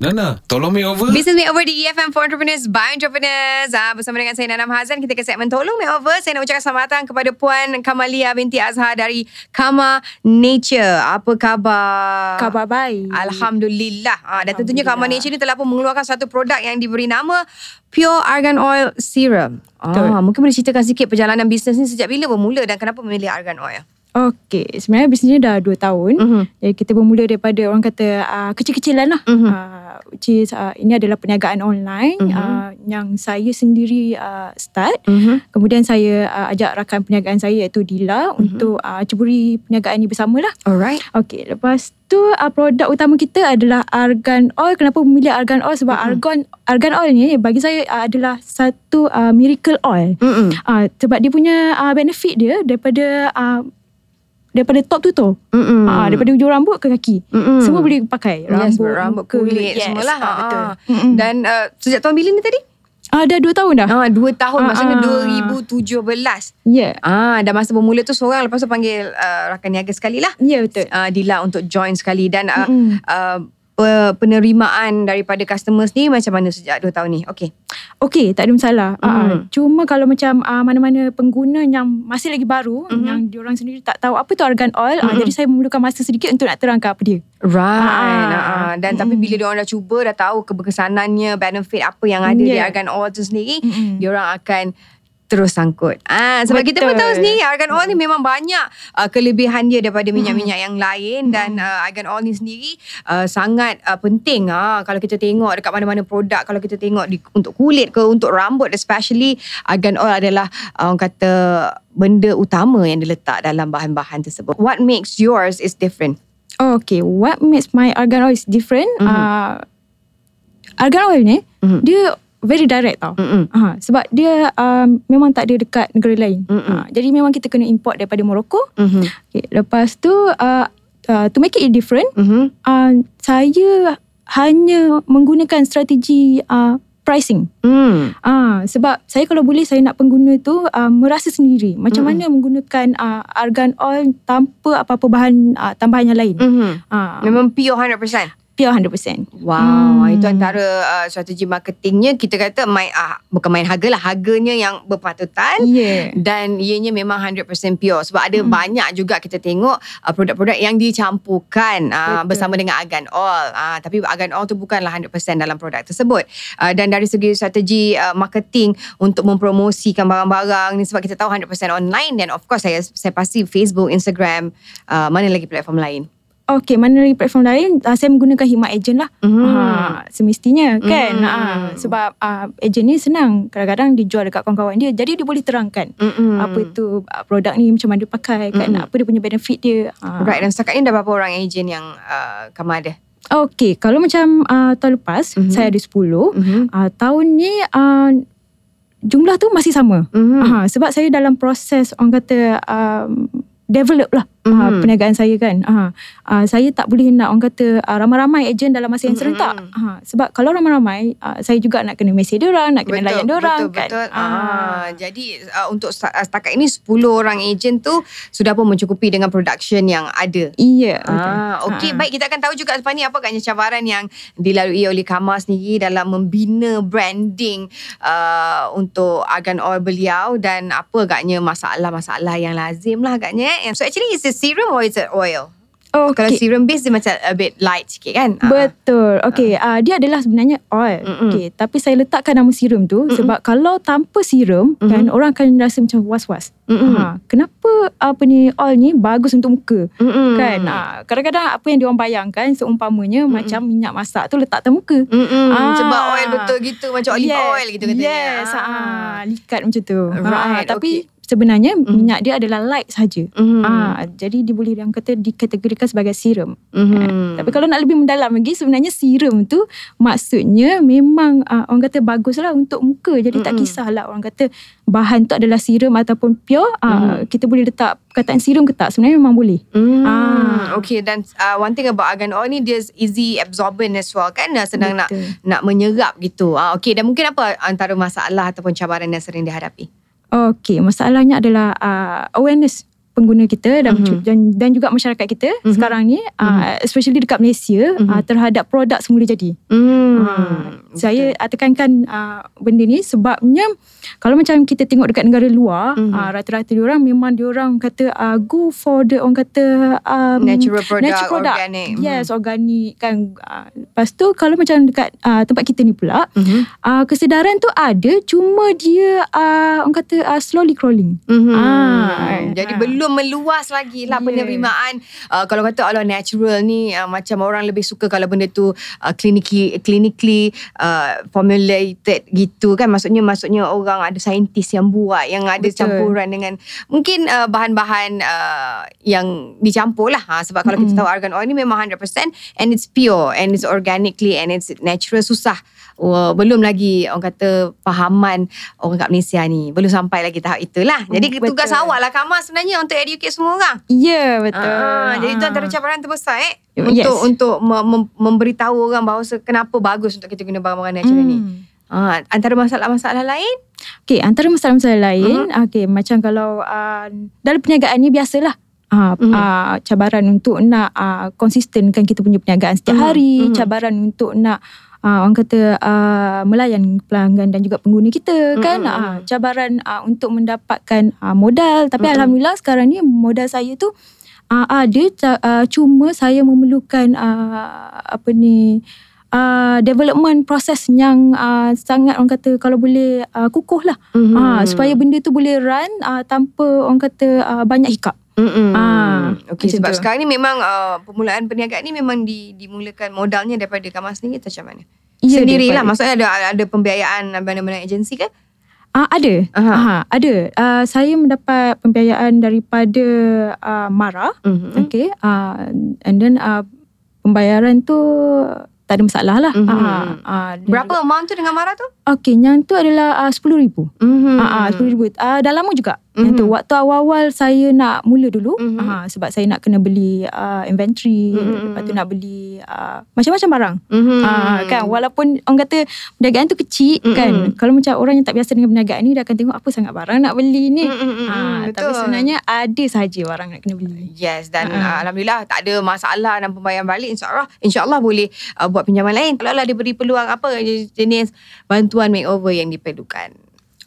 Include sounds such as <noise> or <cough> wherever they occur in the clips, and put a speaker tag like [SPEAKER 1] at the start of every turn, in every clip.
[SPEAKER 1] Nana, tolong makeover.
[SPEAKER 2] Business Makeover di EFM for Entrepreneurs by Entrepreneurs. Ah, bersama dengan saya Nanam Hazan, kita ke segmen Tolong Makeover. Saya nak ucapkan selamat datang kepada Puan Kamalia binti Azhar dari Kama Nature. Apa khabar?
[SPEAKER 3] Khabar baik.
[SPEAKER 2] Alhamdulillah. Ah, dan tentunya Kama. Nature ni telah pun mengeluarkan satu produk yang diberi nama Pure Argan Oil Serum.
[SPEAKER 3] Betul.
[SPEAKER 2] Ah, mungkin boleh ceritakan sikit perjalanan bisnes ni sejak bila bermula dan kenapa memilih Argan Oil?
[SPEAKER 3] Okey, sebenarnya bisnes ni dah 2 tahun.
[SPEAKER 2] Mhm.
[SPEAKER 3] Jadi kita bermula daripada orang kata uh, kecil-kecilan lah.
[SPEAKER 2] Mhm.
[SPEAKER 3] Uh, which is, uh, ini adalah perniagaan online
[SPEAKER 2] Mhm.
[SPEAKER 3] uh, yang saya sendiri uh, start.
[SPEAKER 2] Mm-hmm.
[SPEAKER 3] Kemudian saya uh, ajak rakan perniagaan saya iaitu Dila
[SPEAKER 2] Mhm.
[SPEAKER 3] untuk uh, ceburi perniagaan ni bersama lah.
[SPEAKER 2] Alright.
[SPEAKER 3] Okey, lepas tu uh, produk utama kita adalah argan oil. Kenapa memilih argan oil? Sebab
[SPEAKER 2] Mhm.
[SPEAKER 3] argan argan oil ni bagi saya uh, adalah satu uh, miracle oil.
[SPEAKER 2] Mm-mm.
[SPEAKER 3] Uh, sebab dia punya uh, benefit dia daripada uh, daripada top to toe.
[SPEAKER 2] Mm-mm.
[SPEAKER 3] Ah, daripada hujung rambut ke kaki.
[SPEAKER 2] Mm-mm.
[SPEAKER 3] Semua boleh pakai.
[SPEAKER 2] Rambut, yes, rambut
[SPEAKER 3] muka,
[SPEAKER 2] kulit
[SPEAKER 3] yes,
[SPEAKER 2] semualah.
[SPEAKER 3] Ah, betul.
[SPEAKER 2] Ah.
[SPEAKER 3] Mm-mm.
[SPEAKER 2] Dan uh, sejak tahun bila ni tadi?
[SPEAKER 3] Ah, dah 2 tahun dah.
[SPEAKER 2] Ah, dua tahun
[SPEAKER 3] Ah,
[SPEAKER 2] maksudnya
[SPEAKER 3] ah.
[SPEAKER 2] 2017.
[SPEAKER 3] Ya.
[SPEAKER 2] Ah, dah masa bermula tu seorang lepas tu panggil uh, rakan niaga sekali lah.
[SPEAKER 3] Ya betul.
[SPEAKER 2] Uh, Dila untuk join sekali dan uh,
[SPEAKER 3] Mm-mm.
[SPEAKER 2] uh, penerimaan daripada customers ni macam mana sejak 2 tahun ni? Okay.
[SPEAKER 3] Okey, tak ada masalah.
[SPEAKER 2] Mm.
[SPEAKER 3] Ah, cuma kalau macam ah, mana-mana pengguna yang masih lagi baru,
[SPEAKER 2] Mhm.
[SPEAKER 3] yang diorang sendiri tak tahu apa tu argan oil, ah,
[SPEAKER 2] Mm-mm.
[SPEAKER 3] jadi saya memerlukan masa sedikit untuk nak terangkan apa dia.
[SPEAKER 2] Right.
[SPEAKER 3] Ah.
[SPEAKER 2] Ah. Dan tapi
[SPEAKER 3] Mm.
[SPEAKER 2] bila diorang dah cuba dah tahu keberkesanannya, benefit apa yang ada di
[SPEAKER 3] Yeah.
[SPEAKER 2] Argan Oil tu sendiri,
[SPEAKER 3] Mm-mm.
[SPEAKER 2] diorang akan terus sangkut. Ah sebab kita pun
[SPEAKER 3] Betul.
[SPEAKER 2] tahu sendiri Argan Oil ni memang banyak uh, kelebihan dia daripada minyak-minyak yang lain dan uh, Argan Oil ni sendiri uh, sangat uh, penting ah kalau kita tengok dekat mana-mana produk kalau kita tengok di, untuk kulit ke untuk rambut especially Argan Oil adalah uh, orang kata benda utama yang diletak dalam bahan-bahan tersebut. What makes yours is different?
[SPEAKER 3] Okay, what makes my argan oil is different?
[SPEAKER 2] Mhm.
[SPEAKER 3] Ah, argan oil ni,
[SPEAKER 2] Mhm.
[SPEAKER 3] dia very direct tau.
[SPEAKER 2] Mm-mm.
[SPEAKER 3] Ha, sebab dia um, memang tak ada dekat negara lain.
[SPEAKER 2] Mm-mm.
[SPEAKER 3] Ha, jadi memang kita kena import daripada Morocco.
[SPEAKER 2] Mhm.
[SPEAKER 3] Okay, lepas tu uh, uh, to make it different,
[SPEAKER 2] Mhm.
[SPEAKER 3] uh, saya hanya menggunakan strategi uh, pricing.
[SPEAKER 2] Hmm.
[SPEAKER 3] Ah, sebab saya kalau boleh saya nak pengguna tu uh, merasa sendiri macam
[SPEAKER 2] Mm-mm.
[SPEAKER 3] mana menggunakan uh, argan oil tanpa apa-apa bahan uh, tambahan yang lain.
[SPEAKER 2] Mhm.
[SPEAKER 3] Ah,
[SPEAKER 2] Memang pure 100%.
[SPEAKER 3] Pure 100%.
[SPEAKER 2] Wow,
[SPEAKER 3] Hmm.
[SPEAKER 2] itu antara uh, strategi marketingnya kita kata main uh, bukan main harga lah, harganya yang berpatutan
[SPEAKER 3] Yeah.
[SPEAKER 2] dan ianya memang 100% pure sebab ada
[SPEAKER 3] Hmm.
[SPEAKER 2] banyak juga kita tengok uh, produk-produk yang dicampurkan uh,
[SPEAKER 3] Betul.
[SPEAKER 2] bersama dengan argan oil uh, tapi argan oil tu bukanlah 100% dalam produk tersebut uh, dan dari segi strategi uh, marketing untuk mempromosikan barang-barang ni sebab kita tahu 100% online dan of course saya saya pasti Facebook, Instagram, uh, mana lagi platform lain.
[SPEAKER 3] Okay, mana lagi platform lain, uh, saya menggunakan Hikmat Agent lah.
[SPEAKER 2] Mhm.
[SPEAKER 3] Ha, semestinya kan.
[SPEAKER 2] Hmm.
[SPEAKER 3] Ha, sebab uh, agent ni senang. Kadang-kadang dijual dekat kawan-kawan dia. Jadi dia boleh terangkan.
[SPEAKER 2] Mm-mm.
[SPEAKER 3] Apa itu uh, produk ni macam mana dia pakai kan.
[SPEAKER 2] Mm-mm.
[SPEAKER 3] Apa dia punya benefit dia. Ha.
[SPEAKER 2] Right dan setakat ni dah berapa orang agent yang uh, kamu ada?
[SPEAKER 3] Okay, kalau macam uh, tahun lepas,
[SPEAKER 2] Mhm.
[SPEAKER 3] saya ada 10.
[SPEAKER 2] Mm-hmm.
[SPEAKER 3] Uh, tahun ni uh, jumlah tu masih sama.
[SPEAKER 2] Mm-hmm.
[SPEAKER 3] Ha, sebab saya dalam proses orang kata um, develop lah
[SPEAKER 2] Mhm.
[SPEAKER 3] uh, perniagaan saya kan. Uh, uh, saya tak boleh nak orang kata uh, ramai-ramai ejen dalam masa yang
[SPEAKER 2] Mhm.
[SPEAKER 3] serentak. Uh, sebab kalau ramai-ramai uh, saya juga nak kena mesej diorang, nak kena layan diorang
[SPEAKER 2] betul,
[SPEAKER 3] kan.
[SPEAKER 2] Betul,
[SPEAKER 3] Ah.
[SPEAKER 2] ah. Jadi uh, untuk uh, setakat ini 10 orang agent tu sudah pun mencukupi dengan production yang ada.
[SPEAKER 3] Iya. betul.
[SPEAKER 2] Ah, okey
[SPEAKER 3] Ah.
[SPEAKER 2] baik kita akan tahu juga lepas ni apa agaknya cabaran yang dilalui oleh Kama sendiri dalam membina branding uh, untuk argan oil beliau dan apa agaknya masalah-masalah yang lazim lah agaknya. eh. So actually is it serum or is it oil?
[SPEAKER 3] Okay.
[SPEAKER 2] Kalau serum base dia macam a bit light sikit kan? Ah.
[SPEAKER 3] Betul. Okey, uh, dia adalah sebenarnya oil.
[SPEAKER 2] Mm-mm.
[SPEAKER 3] Okey, tapi saya letakkan nama serum tu
[SPEAKER 2] Mm-mm.
[SPEAKER 3] sebab kalau tanpa serum
[SPEAKER 2] Mhm.
[SPEAKER 3] kan orang akan rasa macam was-was.
[SPEAKER 2] Mm-mm.
[SPEAKER 3] Ha, kenapa apa ni oil ni bagus untuk muka?
[SPEAKER 2] Mm-mm.
[SPEAKER 3] Kan ah, kadang-kadang apa yang diorang bayangkan seumpamanya
[SPEAKER 2] Mm-mm.
[SPEAKER 3] macam minyak masak tu letak atas muka.
[SPEAKER 2] Mm-mm.
[SPEAKER 3] Ah.
[SPEAKER 2] Sebab oil betul gitu Macam olive
[SPEAKER 3] Yes.
[SPEAKER 2] oil gitu katanya
[SPEAKER 3] Yes, ah. likat macam tu.
[SPEAKER 2] Right,
[SPEAKER 3] Ah, tapi
[SPEAKER 2] okay.
[SPEAKER 3] Sebenarnya
[SPEAKER 2] Mhm.
[SPEAKER 3] minyak dia adalah light saja.
[SPEAKER 2] mm.
[SPEAKER 3] Ah, jadi dia boleh yang kata dikategorikan sebagai serum.
[SPEAKER 2] mm.
[SPEAKER 3] Tapi kalau nak lebih mendalam lagi sebenarnya serum tu maksudnya memang uh, orang kata bagus lah untuk muka. Jadi tak
[SPEAKER 2] Mm-mm.
[SPEAKER 3] kisahlah orang kata bahan tu adalah serum ataupun pure. Uh,
[SPEAKER 2] Mm.
[SPEAKER 3] kita boleh letak perkataan serum ke tak sebenarnya memang boleh.
[SPEAKER 2] Hmm.
[SPEAKER 3] Ah.
[SPEAKER 2] Okay dan uh, one thing about argan oil ni dia easy absorbent as well kan senang nak
[SPEAKER 3] Betul.
[SPEAKER 2] nak menyerap gitu. Ah okay dan mungkin apa antara masalah ataupun cabaran yang sering dihadapi?
[SPEAKER 3] Okey, masalahnya adalah uh, awareness pengguna kita dan
[SPEAKER 2] Mhm.
[SPEAKER 3] dan, dan juga masyarakat kita
[SPEAKER 2] Mhm.
[SPEAKER 3] sekarang ni uh, especially dekat Malaysia
[SPEAKER 2] Mhm.
[SPEAKER 3] uh, terhadap produk semula jadi.
[SPEAKER 2] Hmm.
[SPEAKER 3] Ah, saya uh, tekankan uh, benda ni sebabnya kalau macam kita tengok dekat negara luar
[SPEAKER 2] Mhm.
[SPEAKER 3] uh, rata-rata diorang memang diorang kata uh, go for the orang kata um,
[SPEAKER 2] natural product,
[SPEAKER 3] natural product.
[SPEAKER 2] organic.
[SPEAKER 3] Yes, organik kan. Uh, lepas tu kalau macam dekat uh, tempat kita ni pula
[SPEAKER 2] Mhm.
[SPEAKER 3] uh, kesedaran tu ada cuma dia uh, orang kata uh, slowly crawling.
[SPEAKER 2] Mhm.
[SPEAKER 3] Ah,
[SPEAKER 2] Jadi
[SPEAKER 3] ah.
[SPEAKER 2] belum meluas lagi lah
[SPEAKER 3] Yeah.
[SPEAKER 2] penerimaan. Uh, kalau kata Allah natural ni uh, macam orang lebih suka kalau benda tu uh, clinically clinically uh, formulated gitu kan. Maksudnya maksudnya orang ada saintis yang buat yang ada
[SPEAKER 3] Betul.
[SPEAKER 2] campuran dengan mungkin uh, bahan-bahan uh, yang dicampur lah. Ha, sebab kalau kita
[SPEAKER 3] Mm-mm.
[SPEAKER 2] tahu argan oil ni memang 100% and it's pure and it's organically and it's natural susah. Wah, belum lagi orang kata fahaman orang kat Malaysia ni. Belum sampai lagi tahap itulah. Jadi
[SPEAKER 3] Hmm,
[SPEAKER 2] tugas
[SPEAKER 3] betul.
[SPEAKER 2] awak lah Kamal sebenarnya untuk educate semua orang.
[SPEAKER 3] Ya, yeah, betul.
[SPEAKER 2] Ah, jadi itu
[SPEAKER 3] Ah.
[SPEAKER 2] antara cabaran terbesar eh.
[SPEAKER 3] Yes.
[SPEAKER 2] Untuk untuk me- mem- memberitahu orang bahawa kenapa bagus untuk kita guna barang-barang natural ni.
[SPEAKER 3] Hmm.
[SPEAKER 2] Ah, antara masalah-masalah lain.
[SPEAKER 3] Okay, antara masalah-masalah lain,
[SPEAKER 2] Mhm.
[SPEAKER 3] okay, macam kalau uh, dalam perniagaan ni biasalah. Uh,
[SPEAKER 2] Mhm.
[SPEAKER 3] uh, cabaran untuk nak uh, konsistenkan kita punya perniagaan setiap
[SPEAKER 2] Mhm,
[SPEAKER 3] hari,
[SPEAKER 2] mhm.
[SPEAKER 3] cabaran untuk nak uh, orang kata uh, melayan pelanggan dan juga pengguna kita
[SPEAKER 2] Mhm,
[SPEAKER 3] kan, uh, cabaran uh, untuk mendapatkan uh, modal. Tapi
[SPEAKER 2] Mhm.
[SPEAKER 3] alhamdulillah sekarang ni modal saya tu uh, ada, uh, cuma saya memerlukan uh, apa ni uh, development proses yang uh, sangat orang kata kalau boleh uh, kukuh lah
[SPEAKER 2] Mhm.
[SPEAKER 3] Ah, supaya benda tu boleh run ah, tanpa orang kata ah, banyak hiccup.
[SPEAKER 2] Mm-mm.
[SPEAKER 3] Ah, macam
[SPEAKER 2] sebab
[SPEAKER 3] tu.
[SPEAKER 2] sekarang ni memang uh, permulaan perniagaan ni memang di, dimulakan modalnya daripada Kamal sendiri atau macam mana?
[SPEAKER 3] Ya,
[SPEAKER 2] Sendirilah
[SPEAKER 3] daripada-
[SPEAKER 2] maksudnya ada ada pembiayaan mana-mana agensi ke?
[SPEAKER 3] Ah, ada.
[SPEAKER 2] Aha.
[SPEAKER 3] Aha, ada. Ah, saya mendapat pembiayaan daripada ah, Mara.
[SPEAKER 2] Mhm.
[SPEAKER 3] Okay. Ah, and then ah, pembayaran tu tak ada masalah lah.
[SPEAKER 2] Mhm.
[SPEAKER 3] Ah, ah, dan
[SPEAKER 2] Berapa amount tu dengan Mara tu?
[SPEAKER 3] Okay, yang tu adalah ah, RM10,000.
[SPEAKER 2] Mhm.
[SPEAKER 3] Ah, ah, RM10,000. Ah, dah lama juga. Yang tu
[SPEAKER 2] Mhm.
[SPEAKER 3] waktu awal-awal saya nak mula dulu
[SPEAKER 2] Mhm.
[SPEAKER 3] ah, sebab saya nak kena beli ah, inventory,
[SPEAKER 2] Mhm.
[SPEAKER 3] lepas tu nak beli ah, macam-macam barang.
[SPEAKER 2] Mhm.
[SPEAKER 3] Ah, kan walaupun orang kata perniagaan tu kecil
[SPEAKER 2] Mm-mm.
[SPEAKER 3] kan kalau macam orang yang tak biasa dengan perniagaan ni dia akan tengok apa sangat barang nak beli ni ah,
[SPEAKER 2] betul.
[SPEAKER 3] tapi sebenarnya ada sahaja barang nak kena beli
[SPEAKER 2] Yes dan
[SPEAKER 3] Ha-ha.
[SPEAKER 2] uh, alhamdulillah tak ada masalah dalam pembayaran balik insyaallah insyaallah boleh uh, buat pinjaman lain. Kalau lah diberi peluang apa jenis bantuan makeover yang diperlukan.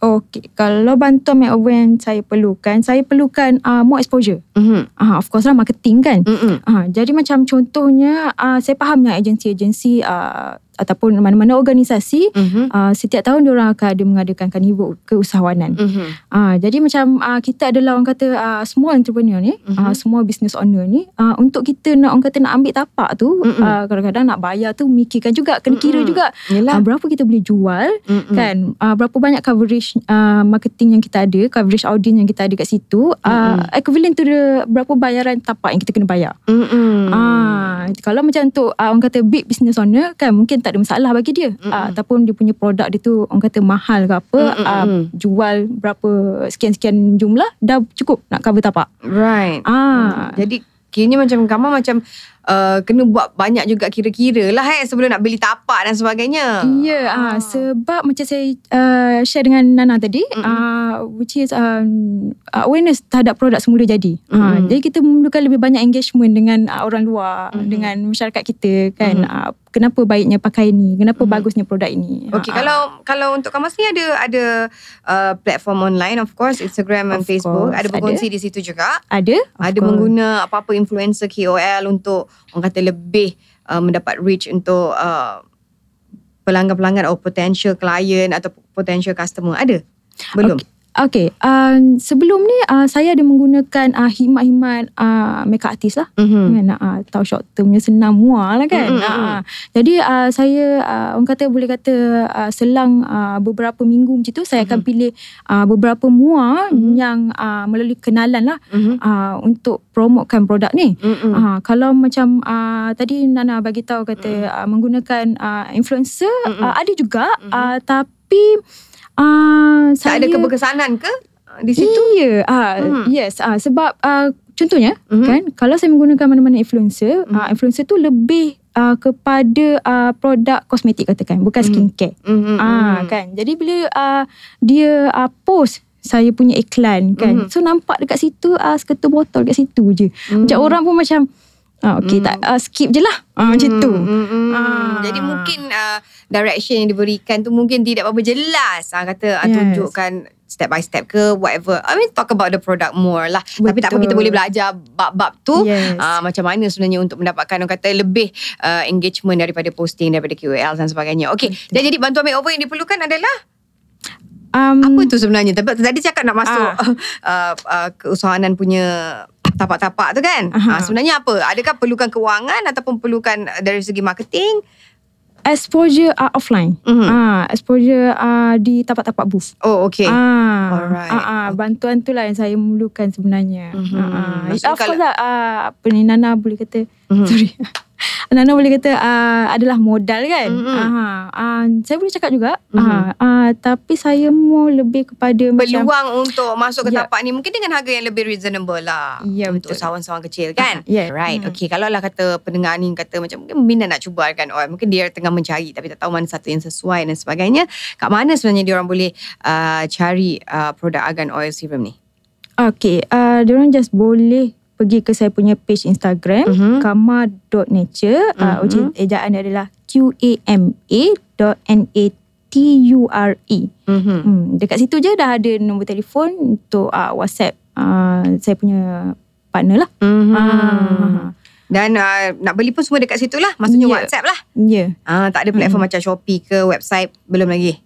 [SPEAKER 3] Okey, kalau bantuan makeover yang saya perlukan, saya perlukan uh, more exposure.
[SPEAKER 2] Mhm.
[SPEAKER 3] Ah, of course lah marketing kan.
[SPEAKER 2] Mhm.
[SPEAKER 3] Ah, jadi macam contohnya uh, saya faham yang agensi-agensi uh, ataupun mana-mana organisasi
[SPEAKER 2] Mhm.
[SPEAKER 3] uh, setiap tahun diorang akan ada mengadakan karnival keusahawanan.
[SPEAKER 2] Mhm.
[SPEAKER 3] Ah, jadi macam ah, kita adalah orang kata ah, small entrepreneur ni,
[SPEAKER 2] Mhm.
[SPEAKER 3] ah, small business owner ni, ah, untuk kita nak orang kata nak ambil tapak tu,
[SPEAKER 2] Mhm.
[SPEAKER 3] ah, kadang-kadang nak bayar tu mikirkan juga, kena kira
[SPEAKER 2] Mhm.
[SPEAKER 3] juga
[SPEAKER 2] Yelah.
[SPEAKER 3] ah, berapa kita boleh jual
[SPEAKER 2] Mhm.
[SPEAKER 3] kan, ah, berapa banyak coverage ah, marketing yang kita ada, coverage audience yang kita ada kat situ, ah, equivalent to the berapa bayaran tapak yang kita kena bayar.
[SPEAKER 2] Mhm.
[SPEAKER 3] Ah, kalau macam untuk ah, orang kata big business owner kan mungkin tak ada masalah bagi dia. Ah, ataupun dia punya produk dia tu orang kata mahal ke apa,
[SPEAKER 2] Mm-mm.
[SPEAKER 3] ah, jual berapa sekian-sekian jumlah dah cukup nak cover tapak.
[SPEAKER 2] Right.
[SPEAKER 3] Ah.
[SPEAKER 2] Jadi kiranya macam Kamal macam uh, kena buat banyak juga kira-kira lah eh sebelum nak beli tapak dan sebagainya.
[SPEAKER 3] Ya, ah. sebab macam saya uh, share dengan Nana tadi, uh, which is um, awareness terhadap produk semula jadi. Ah,
[SPEAKER 2] Mm-mm.
[SPEAKER 3] jadi kita memerlukan lebih banyak engagement dengan uh, orang luar, dengan masyarakat kita kan. Ah, kenapa baiknya pakai ni? Kenapa bagusnya produk ini?
[SPEAKER 2] Okey,
[SPEAKER 3] ah.
[SPEAKER 2] kalau kalau untuk Kamas ni ada ada uh, platform online of course Instagram
[SPEAKER 3] Of
[SPEAKER 2] Facebook,
[SPEAKER 3] course,
[SPEAKER 2] ada berkongsi di situ juga.
[SPEAKER 3] ada, of
[SPEAKER 2] Ada
[SPEAKER 3] course.
[SPEAKER 2] mengguna apa-apa influencer KOL untuk orang kata lebih uh, mendapat reach untuk uh, pelanggan-pelanggan atau potential client atau potential customer. Ada? Belum?
[SPEAKER 3] Okey. Okay, uh, sebelum ni uh, saya ada menggunakan uh, himat-himat uh, makeup artist lah.
[SPEAKER 2] Mhm.
[SPEAKER 3] Kan, uh, tahu short termnya senang muar lah kan.
[SPEAKER 2] Mm, mm,
[SPEAKER 3] Uh, jadi uh, saya uh, orang kata boleh kata uh, selang uh, beberapa minggu macam tu saya akan pilih uh, beberapa muar yang uh, melalui kenalan lah
[SPEAKER 2] Mhm.
[SPEAKER 3] uh, untuk promotekan produk ni.
[SPEAKER 2] Mhm.
[SPEAKER 3] Uh, kalau macam uh, tadi Nana bagi tahu kata uh, menggunakan uh, influencer
[SPEAKER 2] Mm-mm.
[SPEAKER 3] uh, ada juga uh, tapi uh,
[SPEAKER 2] Tak
[SPEAKER 3] saya
[SPEAKER 2] ada keberkesanan ke uh, di situ?
[SPEAKER 3] Iya, ah
[SPEAKER 2] Hmm.
[SPEAKER 3] yes, ah sebab ah contohnya
[SPEAKER 2] Mhm.
[SPEAKER 3] kan kalau saya menggunakan mana-mana influencer, ah influencer tu lebih ah, kepada ah, produk kosmetik katakan, bukan skincare.
[SPEAKER 2] Mhm.
[SPEAKER 3] Ah kan. Jadi bila ah, dia ah, post saya punya iklan kan.
[SPEAKER 2] Mhm.
[SPEAKER 3] So nampak dekat situ uh, seketul botol dekat situ je. Macam orang pun macam ah okey tak uh, skip je lah. Ah macam tu.
[SPEAKER 2] Hmm, hmm.
[SPEAKER 3] Ah.
[SPEAKER 2] Jadi mungkin uh, direction yang diberikan tu mungkin tidak berapa jelas. Ah kata uh,
[SPEAKER 3] Yes.
[SPEAKER 2] tunjukkan step by step ke whatever. I mean talk about the product more lah. Tapi tak apa
[SPEAKER 3] Betul.
[SPEAKER 2] kita boleh belajar bab-bab tu
[SPEAKER 3] Yes.
[SPEAKER 2] uh, macam mana sebenarnya untuk mendapatkan orang kata lebih uh, engagement daripada posting daripada KOL dan sebagainya. Okey. Dan jadi bantuan makeover yang diperlukan adalah
[SPEAKER 3] Um,
[SPEAKER 2] apa tu sebenarnya? Tapi tadi cakap nak masuk
[SPEAKER 3] Ah.
[SPEAKER 2] uh, <laughs> uh, keusahanan punya tapak-tapak tu kan.
[SPEAKER 3] Aha.
[SPEAKER 2] Uh, sebenarnya apa? Adakah perlukan kewangan ataupun perlukan dari segi marketing?
[SPEAKER 3] exposure uh, offline.
[SPEAKER 2] Mhm.
[SPEAKER 3] Ah exposure uh, di tapak-tapak booth.
[SPEAKER 2] Oh, okay.
[SPEAKER 3] Ah,
[SPEAKER 2] Alright.
[SPEAKER 3] ah, ah, bantuan tu lah yang saya memerlukan sebenarnya. Ah, ah.
[SPEAKER 2] Maksudnya
[SPEAKER 3] Of course
[SPEAKER 2] kalau-
[SPEAKER 3] lah, ah, apa ni Nana boleh kata,
[SPEAKER 2] Mhm.
[SPEAKER 3] sorry. Nana boleh kata ah, adalah modal kan.
[SPEAKER 2] Mhm.
[SPEAKER 3] Ah, ah, saya boleh cakap juga.
[SPEAKER 2] Mhm.
[SPEAKER 3] Ah, ah, tapi saya mau lebih kepada macam
[SPEAKER 2] Peluang untuk masuk ke
[SPEAKER 3] Ya.
[SPEAKER 2] tapak ni mungkin dengan harga yang lebih reasonable lah.
[SPEAKER 3] Ya,
[SPEAKER 2] untuk
[SPEAKER 3] betul.
[SPEAKER 2] sawan-sawan kecil kan.
[SPEAKER 3] Ah, ya.
[SPEAKER 2] Right.
[SPEAKER 3] Hmm.
[SPEAKER 2] Okay. Kalau lah kata pendengar ni kata macam mungkin minat nak cuba kan oil. Mungkin dia tengah mencari tapi tak tahu mana satu yang sesuai dan sebagainya. Kat mana sebenarnya dia orang boleh uh, cari uh, produk Argan Oil Serum ni?
[SPEAKER 3] Okay, uh, diorang just boleh pergi ke saya punya page Instagram
[SPEAKER 2] Mhm.
[SPEAKER 3] mm-hmm. kama.nature
[SPEAKER 2] Mhm.
[SPEAKER 3] uh, which is ejaan dia adalah Q-A-M-A dot N-A-T-U-R-E
[SPEAKER 2] Mm-hmm.
[SPEAKER 3] hmm, Dekat situ je dah ada nombor telefon untuk uh, WhatsApp uh, saya punya partner lah
[SPEAKER 2] Mm-hmm.
[SPEAKER 3] Ah.
[SPEAKER 2] Dan uh, nak beli pun semua dekat situ lah. Maksudnya
[SPEAKER 3] Ya.
[SPEAKER 2] WhatsApp lah.
[SPEAKER 3] Ya, yeah.
[SPEAKER 2] Ah, tak ada platform macam Shopee ke website belum lagi.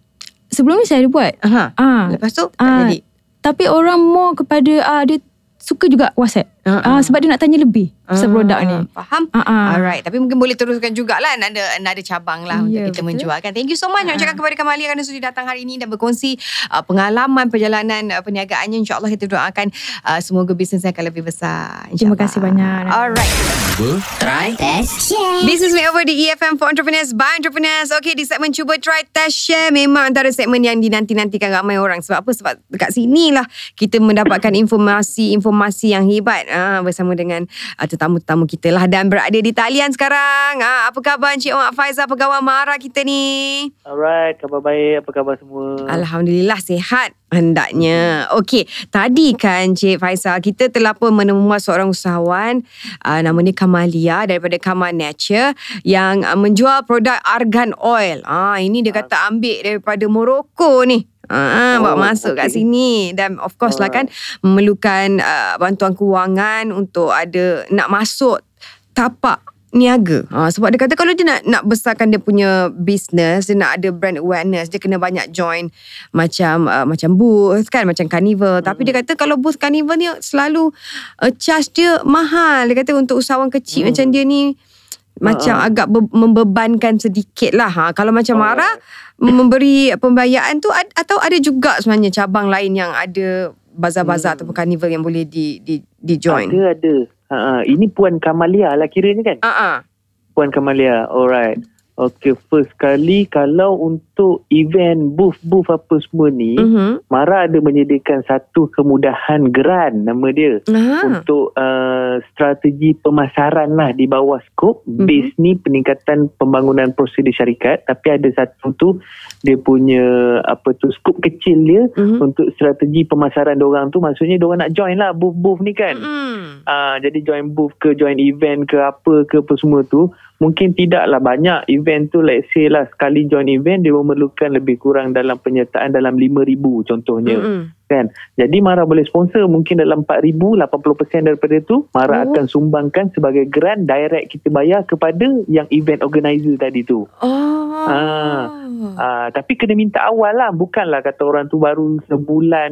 [SPEAKER 3] sebelum ni saya ada buat
[SPEAKER 2] Aha.
[SPEAKER 3] Ah,
[SPEAKER 2] Lepas tu tak
[SPEAKER 3] ah,
[SPEAKER 2] jadi.
[SPEAKER 3] Tapi orang more kepada uh, dia suka juga WhatsApp
[SPEAKER 2] Ah,
[SPEAKER 3] uh, sebab dia nak tanya lebih pasal produk ni
[SPEAKER 2] Faham?
[SPEAKER 3] Ah, ah.
[SPEAKER 2] Alright. Tapi mungkin boleh teruskan jugalah. Ada ada cabang lah untuk
[SPEAKER 3] Ya,
[SPEAKER 2] kita
[SPEAKER 3] betul.
[SPEAKER 2] menjualkan. Thank you so much. Nak
[SPEAKER 3] Ah.
[SPEAKER 2] cakap kepada Kamalia kerana sudi datang hari ini dan berkongsi uh, pengalaman perjalanan uh, perniagaannya. InsyaAllah kita doakan uh, semoga bisnesnya akan lebih besar.
[SPEAKER 3] Terima
[SPEAKER 2] InsyaAllah.
[SPEAKER 3] kasih banyak.
[SPEAKER 2] Alright.
[SPEAKER 1] Try,
[SPEAKER 4] Test share.
[SPEAKER 2] Business Makeover di EFM for Entrepreneurs by Entrepreneurs. Okay, di segmen Cuba Try Test Share memang antara segmen yang dinanti-nantikan ramai orang. Sebab apa? Sebab dekat sini lah kita mendapatkan <coughs> informasi-informasi yang hebat ah, bersama dengan ah, tetamu-tetamu kita lah. Dan berada di talian sekarang. Ah, apa khabar Encik Mak Faizal, pegawai Mara kita ni?
[SPEAKER 5] Alright, khabar baik. Apa khabar semua?
[SPEAKER 2] Alhamdulillah sihat hendaknya. Okey, tadi kan Cik Faisal kita telah pun menemui seorang usahawan uh, nama dia Kamalia daripada Kamal Nature yang uh, menjual produk argan oil. Ah ini dia kata ambil daripada Morocco ni. Ah,
[SPEAKER 5] Oh,
[SPEAKER 2] bawa masuk kat
[SPEAKER 5] okey.
[SPEAKER 2] sini dan of course lah kan memerlukan uh, bantuan kewangan untuk ada nak masuk tapak niaga. Ha, sebab dia kata kalau dia nak nak besarkan dia punya business, dia nak ada brand awareness, dia kena banyak join macam uh, macam booth kan, macam carnival. Tapi dia kata kalau booth carnival ni selalu uh, charge dia mahal. Dia kata untuk usahawan kecil
[SPEAKER 5] Hmm.
[SPEAKER 2] macam dia ni macam agak be- membebankan sedikit lah. Ha, kalau macam
[SPEAKER 5] Oh.
[SPEAKER 2] Mara memberi pembayaran tu atau ada juga sebenarnya cabang lain yang ada bazar-bazar
[SPEAKER 5] Hmm.
[SPEAKER 2] ataupun carnival yang boleh di di di join.
[SPEAKER 5] Ada, ada. Ha, ha. Ini Puan Kamalia lah kiranya kan?
[SPEAKER 2] Ah ah.
[SPEAKER 5] Puan Kamalia. Alright. Okay, first kali kalau untuk event booth-booth apa semua ni,
[SPEAKER 2] Mhm.
[SPEAKER 5] Mara ada menyediakan satu kemudahan geran nama dia.
[SPEAKER 2] Ah.
[SPEAKER 5] Untuk uh, strategi pemasaran lah di bawah skop
[SPEAKER 2] Mhm.
[SPEAKER 5] base ni peningkatan pembangunan prosedur syarikat tapi ada satu tu dia punya apa tu skop kecil dia
[SPEAKER 2] Mhm.
[SPEAKER 5] untuk strategi pemasaran orang tu maksudnya orang nak join lah booth-booth ni kan
[SPEAKER 2] Mm.
[SPEAKER 5] Ah, jadi join booth ke join event ke apa ke apa semua tu mungkin tidaklah banyak event tu let's say lah sekali join event dia memerlukan lebih kurang dalam penyertaan dalam 5000 contohnya
[SPEAKER 2] Mm-mm.
[SPEAKER 5] kan jadi Mara boleh sponsor mungkin dalam 4000 80% daripada tu Mara
[SPEAKER 2] Oh.
[SPEAKER 5] akan sumbangkan sebagai grant direct kita bayar kepada yang event organizer tadi tu
[SPEAKER 2] Oh.
[SPEAKER 5] Ah. Ah, tapi kena minta awal lah Bukanlah kata orang tu baru sebulan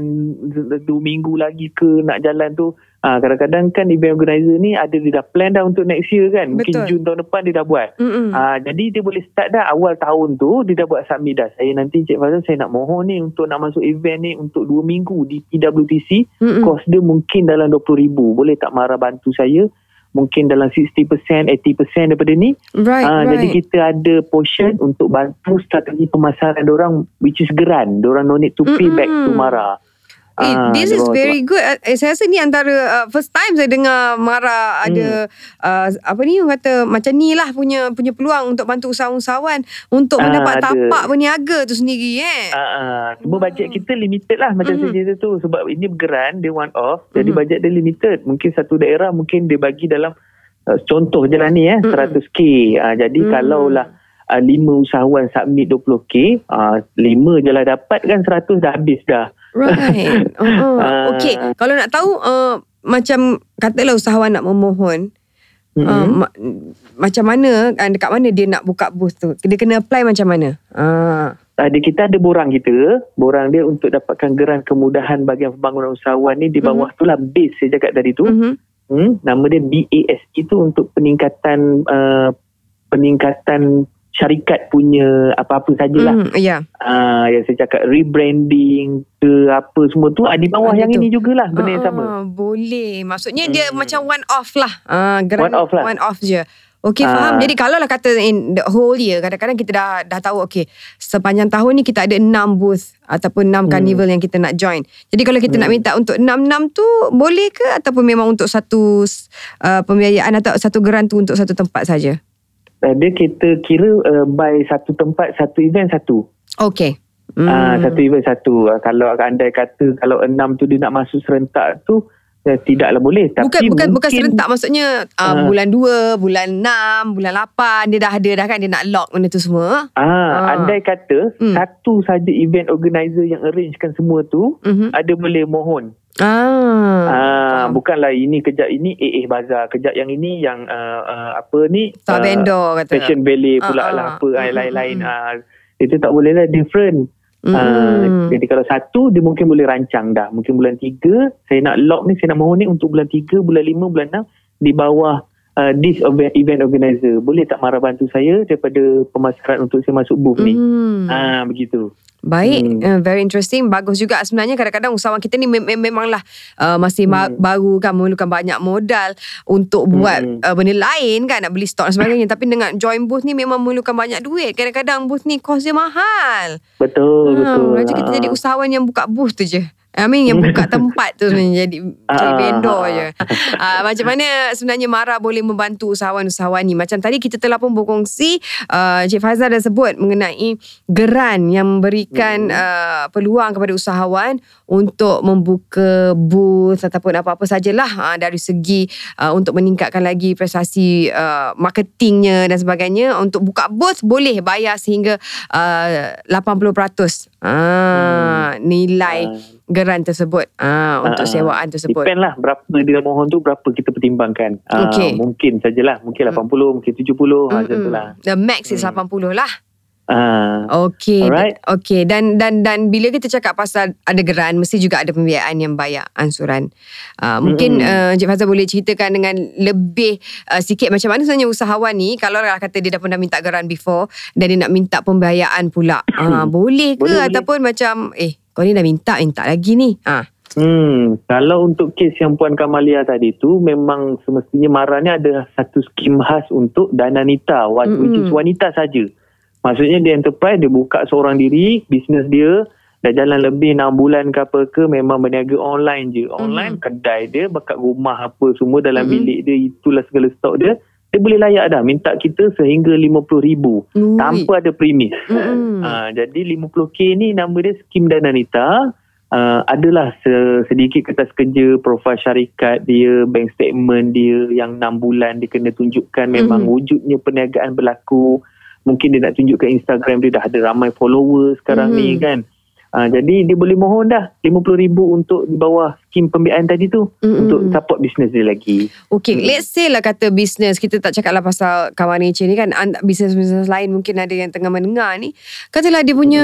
[SPEAKER 5] Dua minggu lagi ke nak jalan tu ah, Kadang-kadang kan event organizer ni Ada dia dah plan dah untuk next year kan Mungkin
[SPEAKER 2] Betul.
[SPEAKER 5] Jun tahun depan dia dah buat. Ah, jadi dia boleh start dah awal tahun tu Dia dah buat submit dah Saya nanti Cik Fazal Saya nak mohon ni Untuk nak masuk event ni Untuk 2 minggu di PWTC
[SPEAKER 2] Mm-mm.
[SPEAKER 5] Kos dia mungkin dalam RM20,000 Boleh tak marah bantu saya Mungkin dalam 60% 80% daripada ni
[SPEAKER 2] Right,
[SPEAKER 5] Ah,
[SPEAKER 2] right.
[SPEAKER 5] Jadi kita ada portion untuk bantu strategi pemasaran orang which is geran. Orang no need to pay
[SPEAKER 2] Mm-mm.
[SPEAKER 5] back to Mara.
[SPEAKER 2] Eh,
[SPEAKER 5] Ah,
[SPEAKER 2] this is very good. Uh, saya rasa ni antara uh, first time saya dengar Mara ada uh, apa ni orang kata macam ni lah punya punya peluang untuk bantu usahawan-usahawan untuk
[SPEAKER 5] Ah,
[SPEAKER 2] mendapat
[SPEAKER 5] ada.
[SPEAKER 2] tapak berniaga tu sendiri eh.
[SPEAKER 5] Ah, ah. Cuma bajet kita limited lah macam
[SPEAKER 2] Mhm.
[SPEAKER 5] saya cerita tu sebab ini bergeran dia one off jadi
[SPEAKER 2] Mhm.
[SPEAKER 5] bajet dia limited mungkin satu daerah mungkin dia bagi dalam uh, contoh je lah ni eh
[SPEAKER 2] Mhm.
[SPEAKER 5] 100k ah, jadi
[SPEAKER 2] Mhm.
[SPEAKER 5] kalau lah uh, 5 usahawan submit 20k uh, 5 je lah dapat kan 100 dah habis dah
[SPEAKER 2] Right. <laughs> Uh-uh.
[SPEAKER 5] Ah.
[SPEAKER 2] Okay. Kalau nak tahu uh, macam katalah usahawan nak memohon uh, ma- macam mana uh, dekat mana dia nak buka booth tu? Dia kena apply macam mana? Ah.
[SPEAKER 5] Ada kita ada borang kita, borang dia untuk dapatkan geran kemudahan bagian pembangunan usahawan ni di bawah tu lah base saya cakap tadi tu.
[SPEAKER 2] Mhm.
[SPEAKER 5] Hmm, nama dia BAS itu untuk peningkatan uh, peningkatan syarikat punya apa-apa sajalah.
[SPEAKER 2] Mhm, Ya.
[SPEAKER 5] Ah yang saya cakap rebranding ke apa semua tu ah, di bawah
[SPEAKER 2] Ada
[SPEAKER 5] yang ini jugalah benda yang
[SPEAKER 2] Ah,
[SPEAKER 5] sama.
[SPEAKER 2] Boleh. Maksudnya dia
[SPEAKER 5] Hmm.
[SPEAKER 2] macam one off lah. Ah, geran
[SPEAKER 5] One off lah.
[SPEAKER 2] One off je. Okay
[SPEAKER 5] Ah.
[SPEAKER 2] faham. Jadi kalau lah kata in the whole year, kadang-kadang kita dah dah tahu okay, sepanjang tahun ni kita ada 6 booth ataupun 6
[SPEAKER 5] Hmm.
[SPEAKER 2] carnival yang kita nak join. Jadi kalau kita nak minta untuk 6-6 tu boleh ke ataupun memang untuk satu uh, pembiayaan atau satu geran tu untuk satu tempat saja?
[SPEAKER 5] Uh, dia kita kira uh, by satu tempat satu event satu.
[SPEAKER 2] Okay.
[SPEAKER 5] Hmm. Uh, satu event satu. Uh, kalau andai kata kalau enam tu dia nak masuk serentak tu uh, tidaklah boleh.
[SPEAKER 2] Bukan
[SPEAKER 5] Tapi
[SPEAKER 2] bukan bukan
[SPEAKER 5] mungkin-
[SPEAKER 2] serentak maksudnya uh,
[SPEAKER 5] Ah.
[SPEAKER 2] bulan 2, bulan 6, bulan 8 dia dah ada dah kan dia nak lock benda tu semua.
[SPEAKER 5] Ah,
[SPEAKER 2] Ah.
[SPEAKER 5] andai kata
[SPEAKER 2] Hmm.
[SPEAKER 5] satu saja event organizer yang arrangekan semua tu
[SPEAKER 2] Mhm.
[SPEAKER 5] ada boleh mohon.
[SPEAKER 2] Ah.
[SPEAKER 5] Ah, bukanlah ini kejap ini AA Bazar, kejap yang ini yang uh, uh, apa ni?
[SPEAKER 2] Star
[SPEAKER 5] uh,
[SPEAKER 2] kata.
[SPEAKER 5] Fashion Ballet
[SPEAKER 2] Ah,
[SPEAKER 5] pula
[SPEAKER 2] ah.
[SPEAKER 5] lah apa
[SPEAKER 2] Mm,
[SPEAKER 5] ah,
[SPEAKER 2] mm,
[SPEAKER 5] lain-lain.
[SPEAKER 2] mm.
[SPEAKER 5] Ah, itu tak boleh lah different.
[SPEAKER 2] Mm.
[SPEAKER 5] Ah, jadi kalau satu dia mungkin boleh rancang dah. Mungkin bulan tiga saya nak lock ni saya nak mohon ni untuk bulan tiga, bulan lima, bulan enam di bawah uh, this event, organizer. Boleh tak marah bantu saya daripada pemasaran untuk saya masuk booth ni?
[SPEAKER 2] Hmm.
[SPEAKER 5] Ah begitu.
[SPEAKER 2] Baik,
[SPEAKER 5] Hmm.
[SPEAKER 2] uh, very interesting. Bagus juga sebenarnya kadang-kadang usahawan kita ni mem- mem- memanglah uh, masih ma-
[SPEAKER 5] Hmm.
[SPEAKER 2] baru kan memerlukan banyak modal untuk buat
[SPEAKER 5] Hmm.
[SPEAKER 2] uh, benda lain kan nak beli stok dan sebagainya. <laughs> Tapi dengan join booth ni memang memerlukan banyak duit. Kadang-kadang booth ni kos dia mahal.
[SPEAKER 5] Betul, betul.
[SPEAKER 2] Macam kita
[SPEAKER 5] Ah.
[SPEAKER 2] jadi usahawan yang buka booth tu je. I mean yang buka <laughs> tempat tu sebenarnya jadi jadi
[SPEAKER 5] Ah,
[SPEAKER 2] vendor
[SPEAKER 5] ah,
[SPEAKER 2] je. Uh, macam mana sebenarnya Mara boleh membantu usahawan-usahawan ni? Macam tadi kita telah pun berkongsi uh, Cik Faizal dah sebut mengenai geran yang memberikan uh, peluang kepada usahawan untuk membuka booth ataupun apa-apa sajalah uh, dari segi uh, untuk meningkatkan lagi prestasi uh, marketingnya dan sebagainya. Untuk buka booth boleh bayar sehingga uh, 80% ah, nilai
[SPEAKER 5] Ah.
[SPEAKER 2] geran tersebut ah, untuk
[SPEAKER 5] Ah,
[SPEAKER 2] sewaan tersebut.
[SPEAKER 5] Depend lah berapa dia mohon tu berapa kita pertimbangkan. Ah,
[SPEAKER 2] Okey.
[SPEAKER 5] mungkin sajalah. Mungkin 80, mungkin 70 ha, macam tu
[SPEAKER 2] Mm-mm.
[SPEAKER 5] lah.
[SPEAKER 2] The max is
[SPEAKER 5] Hmm.
[SPEAKER 2] 80 lah.
[SPEAKER 5] Ah,
[SPEAKER 2] Okey.
[SPEAKER 5] Alright.
[SPEAKER 2] Okey dan dan dan bila kita cakap pasal ada geran mesti juga ada pembiayaan yang bayar ansuran. Uh, mungkin uh,
[SPEAKER 5] Mm-mm.
[SPEAKER 2] Encik Fazal boleh ceritakan dengan lebih uh, sikit macam mana sebenarnya usahawan ni kalau lah kata dia dah pernah minta geran before dan dia nak minta pembiayaan pula. Uh, boleh ke
[SPEAKER 5] Boleh, boleh.
[SPEAKER 2] ataupun macam eh kau ni dah minta minta lagi ni. Ah.
[SPEAKER 5] Hmm, kalau untuk kes yang Puan Kamalia tadi tu memang semestinya Mara ni ada satu skim khas untuk dana nita wa-
[SPEAKER 2] Mm-mm.
[SPEAKER 5] which is wanita saja. Maksudnya dia enterprise dia buka seorang diri bisnes dia dah jalan lebih 6 bulan ke apa ke memang berniaga online je. Online kedai dia bakat rumah apa semua dalam
[SPEAKER 2] Mm-mm.
[SPEAKER 5] bilik dia itulah segala stok dia. Dia boleh layak dah minta kita sehingga RM50,000
[SPEAKER 2] Ui.
[SPEAKER 5] tanpa ada premis.
[SPEAKER 2] Mm-mm.
[SPEAKER 5] Ha, jadi 50k ni nama dia skim dana nita. Uh, adalah se- sedikit kertas kerja profil syarikat dia, bank statement dia yang 6 bulan dia kena tunjukkan memang
[SPEAKER 2] Mhm.
[SPEAKER 5] wujudnya perniagaan berlaku. Mungkin dia nak tunjukkan Instagram dia dah ada ramai followers sekarang
[SPEAKER 2] Mhm.
[SPEAKER 5] ni kan. Uh, jadi dia boleh mohon dah RM50,000 untuk di bawah skim pembiayaan tadi tu
[SPEAKER 2] Mm-mm.
[SPEAKER 5] untuk support bisnes dia lagi.
[SPEAKER 2] Okay,
[SPEAKER 5] Hmm.
[SPEAKER 2] let's say lah kata bisnes kita tak cakap lah pasal kawan nature ni kan an- bisnes-bisnes lain mungkin ada yang tengah mendengar ni katalah dia punya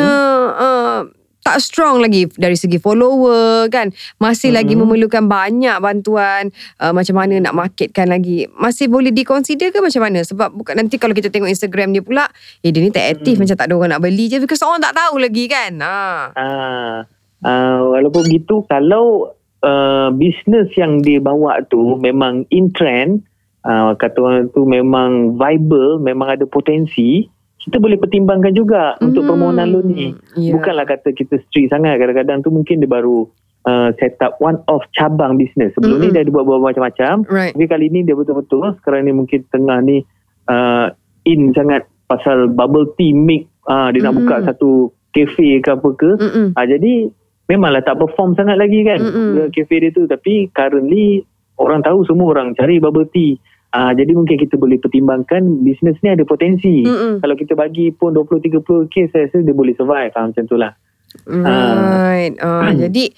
[SPEAKER 2] uh, tak strong lagi dari segi follower kan masih lagi
[SPEAKER 5] Mhm.
[SPEAKER 2] memerlukan banyak bantuan uh, macam mana nak marketkan lagi masih boleh diconsider ke macam mana sebab bukan nanti kalau kita tengok Instagram dia pula eh dia ni tak aktif
[SPEAKER 5] Mhm.
[SPEAKER 2] macam tak ada orang nak beli je because orang tak tahu lagi kan ha.
[SPEAKER 5] Ah, ah, walaupun begitu kalau uh, bisnes yang dia bawa tu memang in trend, uh, kata orang tu memang viable, memang ada potensi, kita boleh pertimbangkan juga untuk
[SPEAKER 2] Hmm,
[SPEAKER 5] permohonan loan ni.
[SPEAKER 2] ya.
[SPEAKER 5] Bukanlah kata kita strict sangat. Kadang-kadang tu mungkin dia baru uh, set up one off cabang bisnes. Sebelum
[SPEAKER 2] Mm-mm.
[SPEAKER 5] ni dia ada buat buat macam-macam.
[SPEAKER 2] Right.
[SPEAKER 5] Tapi kali ni dia betul-betul sekarang ni mungkin tengah ni uh, in sangat pasal bubble tea make uh, dia nak
[SPEAKER 2] Mm-mm.
[SPEAKER 5] buka satu cafe ke apa ke. Ah jadi memanglah tak perform sangat lagi kan
[SPEAKER 2] Mm-mm.
[SPEAKER 5] cafe dia tu tapi currently orang tahu semua orang cari bubble tea. Ah jadi mungkin kita boleh pertimbangkan bisnes ni ada potensi.
[SPEAKER 2] Mm-mm.
[SPEAKER 5] Kalau kita bagi pun 20 30 k saya rasa dia boleh survive ah, macam tu lah.
[SPEAKER 2] Right. Uh, jadi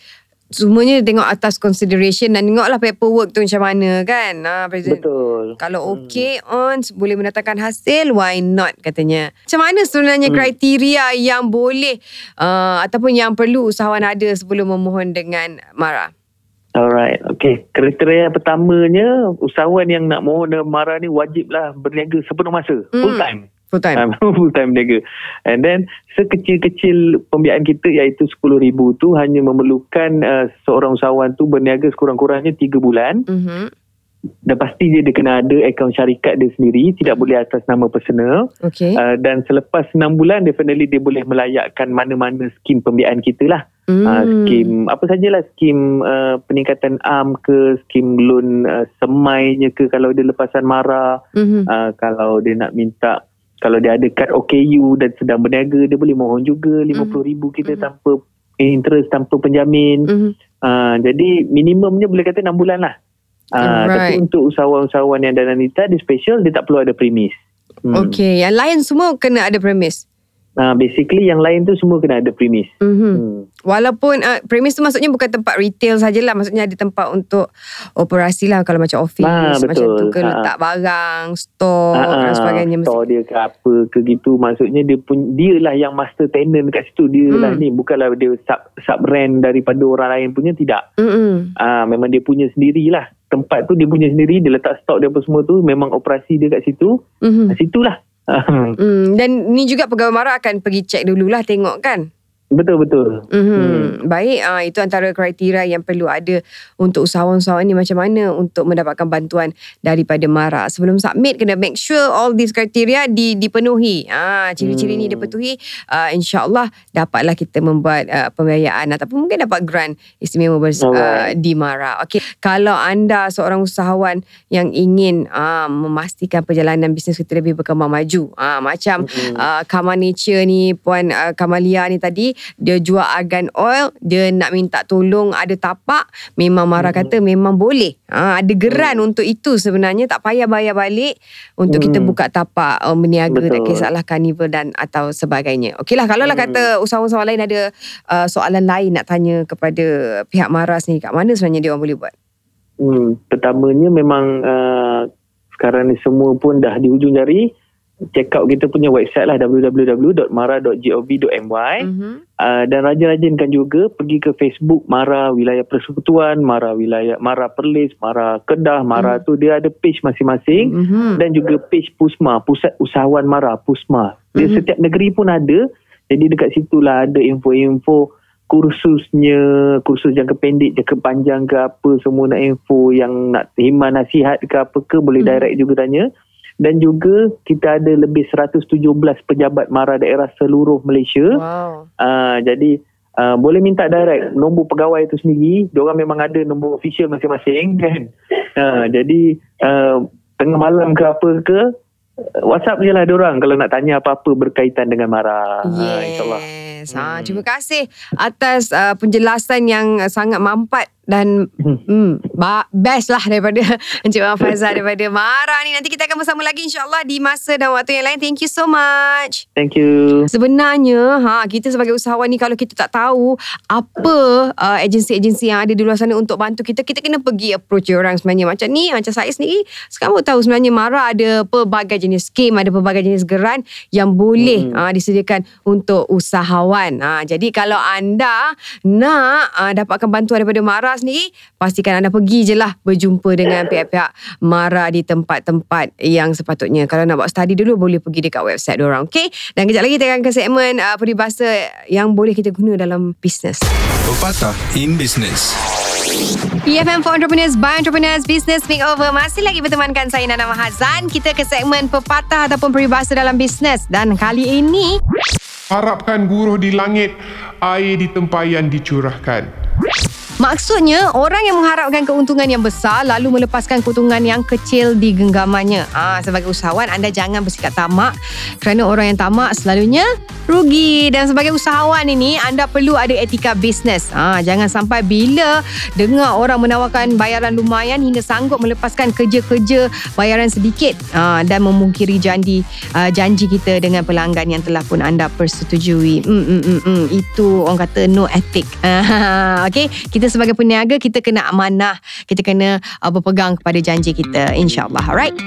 [SPEAKER 2] semuanya tengok atas consideration dan tengoklah paperwork tu macam mana kan. Uh.
[SPEAKER 5] Betul.
[SPEAKER 2] Kalau okay on boleh mendatangkan hasil why not katanya. Macam mana sebenarnya
[SPEAKER 5] Hmm.
[SPEAKER 2] kriteria yang boleh uh, ataupun yang perlu usahawan ada sebelum memohon dengan Mara?
[SPEAKER 5] Alright, okay. Kriteria pertamanya, usahawan yang nak mohon dengan Mara ni wajiblah berniaga sepenuh masa,
[SPEAKER 2] Hmm.
[SPEAKER 5] full time.
[SPEAKER 2] Full time.
[SPEAKER 5] Um, <laughs> full time berniaga. And then sekecil-kecil pembiayaan kita iaitu RM10,000 tu hanya memerlukan uh, seorang usahawan tu berniaga sekurang-kurangnya 3 bulan.
[SPEAKER 2] Mhm.
[SPEAKER 5] Dan pasti dia, dia kena ada akaun syarikat dia sendiri, tidak boleh atas nama personal.
[SPEAKER 2] Okay.
[SPEAKER 5] Uh, dan selepas 6 bulan definitely dia boleh melayakkan mana-mana skim pembiayaan kita lah.
[SPEAKER 2] Hmm.
[SPEAKER 5] Uh, skim apa sajalah skim uh, peningkatan am ke skim loan uh, semainya ke kalau dia lepasan mara
[SPEAKER 2] Mhm.
[SPEAKER 5] uh, kalau dia nak minta kalau dia ada kad OKU dan sedang berniaga dia boleh mohon juga RM50,000 kita
[SPEAKER 2] Mhm.
[SPEAKER 5] tanpa interest tanpa penjamin
[SPEAKER 2] Mhm.
[SPEAKER 5] uh, jadi minimumnya boleh kata 6 bulan lah uh,
[SPEAKER 2] Alright.
[SPEAKER 5] tapi untuk usahawan-usahawan yang dana nita dia special dia tak perlu ada premis hmm.
[SPEAKER 2] Okay. Yang lain semua kena ada premis.
[SPEAKER 5] Uh, basically yang lain tu semua kena ada premis
[SPEAKER 2] Mhm.
[SPEAKER 5] hmm.
[SPEAKER 2] Walaupun uh, premis tu maksudnya bukan tempat retail sajalah. Maksudnya ada tempat untuk operasi lah. Kalau macam office
[SPEAKER 5] Ah,
[SPEAKER 2] macam
[SPEAKER 5] betul.
[SPEAKER 2] tu ke
[SPEAKER 5] Ah.
[SPEAKER 2] letak barang, store
[SPEAKER 5] Ah,
[SPEAKER 2] dan sebagainya. Mesti.
[SPEAKER 5] store dia ke apa ke gitu maksudnya dia pun dia lah yang master tenant dekat situ dia
[SPEAKER 2] Hmm.
[SPEAKER 5] lah ni bukanlah dia sub sub rent daripada orang lain punya tidak
[SPEAKER 2] Mm-mm.
[SPEAKER 5] ah memang dia punya sendirilah tempat tu dia punya sendiri dia letak stok dia apa semua tu memang operasi dia kat situ
[SPEAKER 2] Mhm.
[SPEAKER 5] kat situlah <laughs>
[SPEAKER 2] Hmm, dan ni juga pegawai mara akan pergi cek dululah tengok kan.
[SPEAKER 5] Betul betul
[SPEAKER 2] Mm-hmm.
[SPEAKER 5] Hmm.
[SPEAKER 2] Baik, ah itu antara kriteria yang perlu ada untuk usahawan-usahawan ni macam mana untuk mendapatkan bantuan daripada MARA. Sebelum submit kena make sure all these criteria di, dipenuhi. Ah ciri-ciri ni
[SPEAKER 5] Hmm.
[SPEAKER 2] dipenuhi, uh, insya-Allah dapatlah kita membuat uh, pembiayaan ataupun mungkin dapat grant istimewa bers- uh, di MARA. Okey, kalau anda seorang usahawan yang ingin uh, memastikan perjalanan bisnes kita lebih berkembang maju, ah macam
[SPEAKER 5] Mm-mm.
[SPEAKER 2] uh, Kamal Nature ni Puan uh, Kamalia ni tadi dia jual argan oil dia nak minta tolong ada tapak memang Mara
[SPEAKER 5] Hmm.
[SPEAKER 2] kata memang boleh ha, ada geran untuk itu sebenarnya tak payah bayar balik untuk kita
[SPEAKER 5] Hmm.
[SPEAKER 2] buka tapak uh, berniaga tak
[SPEAKER 5] Betul.
[SPEAKER 2] kisahlah carnival dan atau sebagainya okey lah kalau lah
[SPEAKER 5] Hmm.
[SPEAKER 2] kata usahawan-usahawan lain ada uh, soalan lain nak tanya kepada pihak Mara sendiri kat mana sebenarnya dia orang boleh buat
[SPEAKER 5] hmm pertamanya memang uh, sekarang ni semua pun dah di hujung jari check out kita punya website lah www.mara.gov.my
[SPEAKER 2] mm-hmm.
[SPEAKER 5] Uh, dan rajin-rajinkan juga pergi ke Facebook Mara Wilayah Persekutuan, Mara Wilayah Mara Perlis, Mara Kedah, Mara
[SPEAKER 2] Hmm.
[SPEAKER 5] tu dia ada page masing-masing
[SPEAKER 2] Mm-hmm.
[SPEAKER 5] dan juga page Pusma, Pusat Usahawan Mara, Pusma. Dia
[SPEAKER 2] Mhm.
[SPEAKER 5] setiap negeri pun ada. Jadi dekat situlah ada info-info kursusnya, kursus jangka pendek, jangka panjang ke apa, semua nak info yang nak terima nasihat ke apa ke, boleh
[SPEAKER 2] Mhm.
[SPEAKER 5] direct juga tanya. Dan juga kita ada lebih 117 pejabat mara daerah seluruh Malaysia.
[SPEAKER 2] wow
[SPEAKER 5] Uh, jadi uh, boleh minta direct nombor pegawai itu sendiri. Diorang memang ada nombor official masing-masing kan. Uh, jadi uh, tengah malam ke apa ke WhatsApp je lah diorang kalau nak tanya apa-apa berkaitan dengan Mara. InsyaAllah.
[SPEAKER 2] Yes. Ha,
[SPEAKER 5] Hmm.
[SPEAKER 2] terima kasih atas uh, penjelasan yang sangat mampat dan
[SPEAKER 5] Hmm.
[SPEAKER 2] hmm, ba- best lah daripada <laughs> Encik Wan Faizal daripada Mara ni. Nanti kita akan bersama lagi insyaAllah di masa dan waktu yang lain. Thank you so much.
[SPEAKER 5] Thank you.
[SPEAKER 2] Sebenarnya ha kita sebagai usahawan ni kalau kita tak tahu apa uh, agensi-agensi yang ada di luar sana untuk bantu kita kita kena pergi approach orang sebenarnya macam ni macam saya sendiri sekarang tahu sebenarnya Mara ada pelbagai jenis skim ada pelbagai jenis geran yang boleh
[SPEAKER 5] Hmm.
[SPEAKER 2] uh, disediakan untuk usahawan ha jadi kalau anda nak uh, dapatkan bantuan daripada Mara sendiri pastikan anda pergi je lah berjumpa dengan pihak-pihak Mara di tempat-tempat yang sepatutnya. Kalau nak buat study dulu boleh pergi dekat website diorang okay dan kejap lagi kita akan ke segmen uh, peribahasa yang boleh kita guna dalam bisnes.
[SPEAKER 1] Pepatah in Business.
[SPEAKER 2] EFM for Entrepreneurs by Entrepreneurs Business Makeover Masih lagi bertemankan saya Nana Mahazan Kita ke segmen pepatah ataupun peribahasa dalam bisnes. Dan kali ini
[SPEAKER 4] Harapkan buruh di langit, air di tempayan dicurahkan.
[SPEAKER 2] Maksudnya orang yang mengharapkan keuntungan yang besar lalu melepaskan keuntungan yang kecil di genggamannya. Ah sebagai usahawan anda jangan bersikap tamak kerana orang yang tamak selalunya rugi dan sebagai usahawan ini anda perlu ada etika bisnes. Ah jangan sampai bila dengar orang menawarkan bayaran lumayan hingga sanggup melepaskan kerja-kerja bayaran sedikit ah dan memungkiri janji uh, janji kita dengan pelanggan yang telah pun anda persetujui. Mm, mm, mm, mm. Itu orang kata no ethic. <laughs> okay, kita sebagai peniaga kita kena amanah, kita kena uh, berpegang kepada janji kita. InsyaAllah. Alright.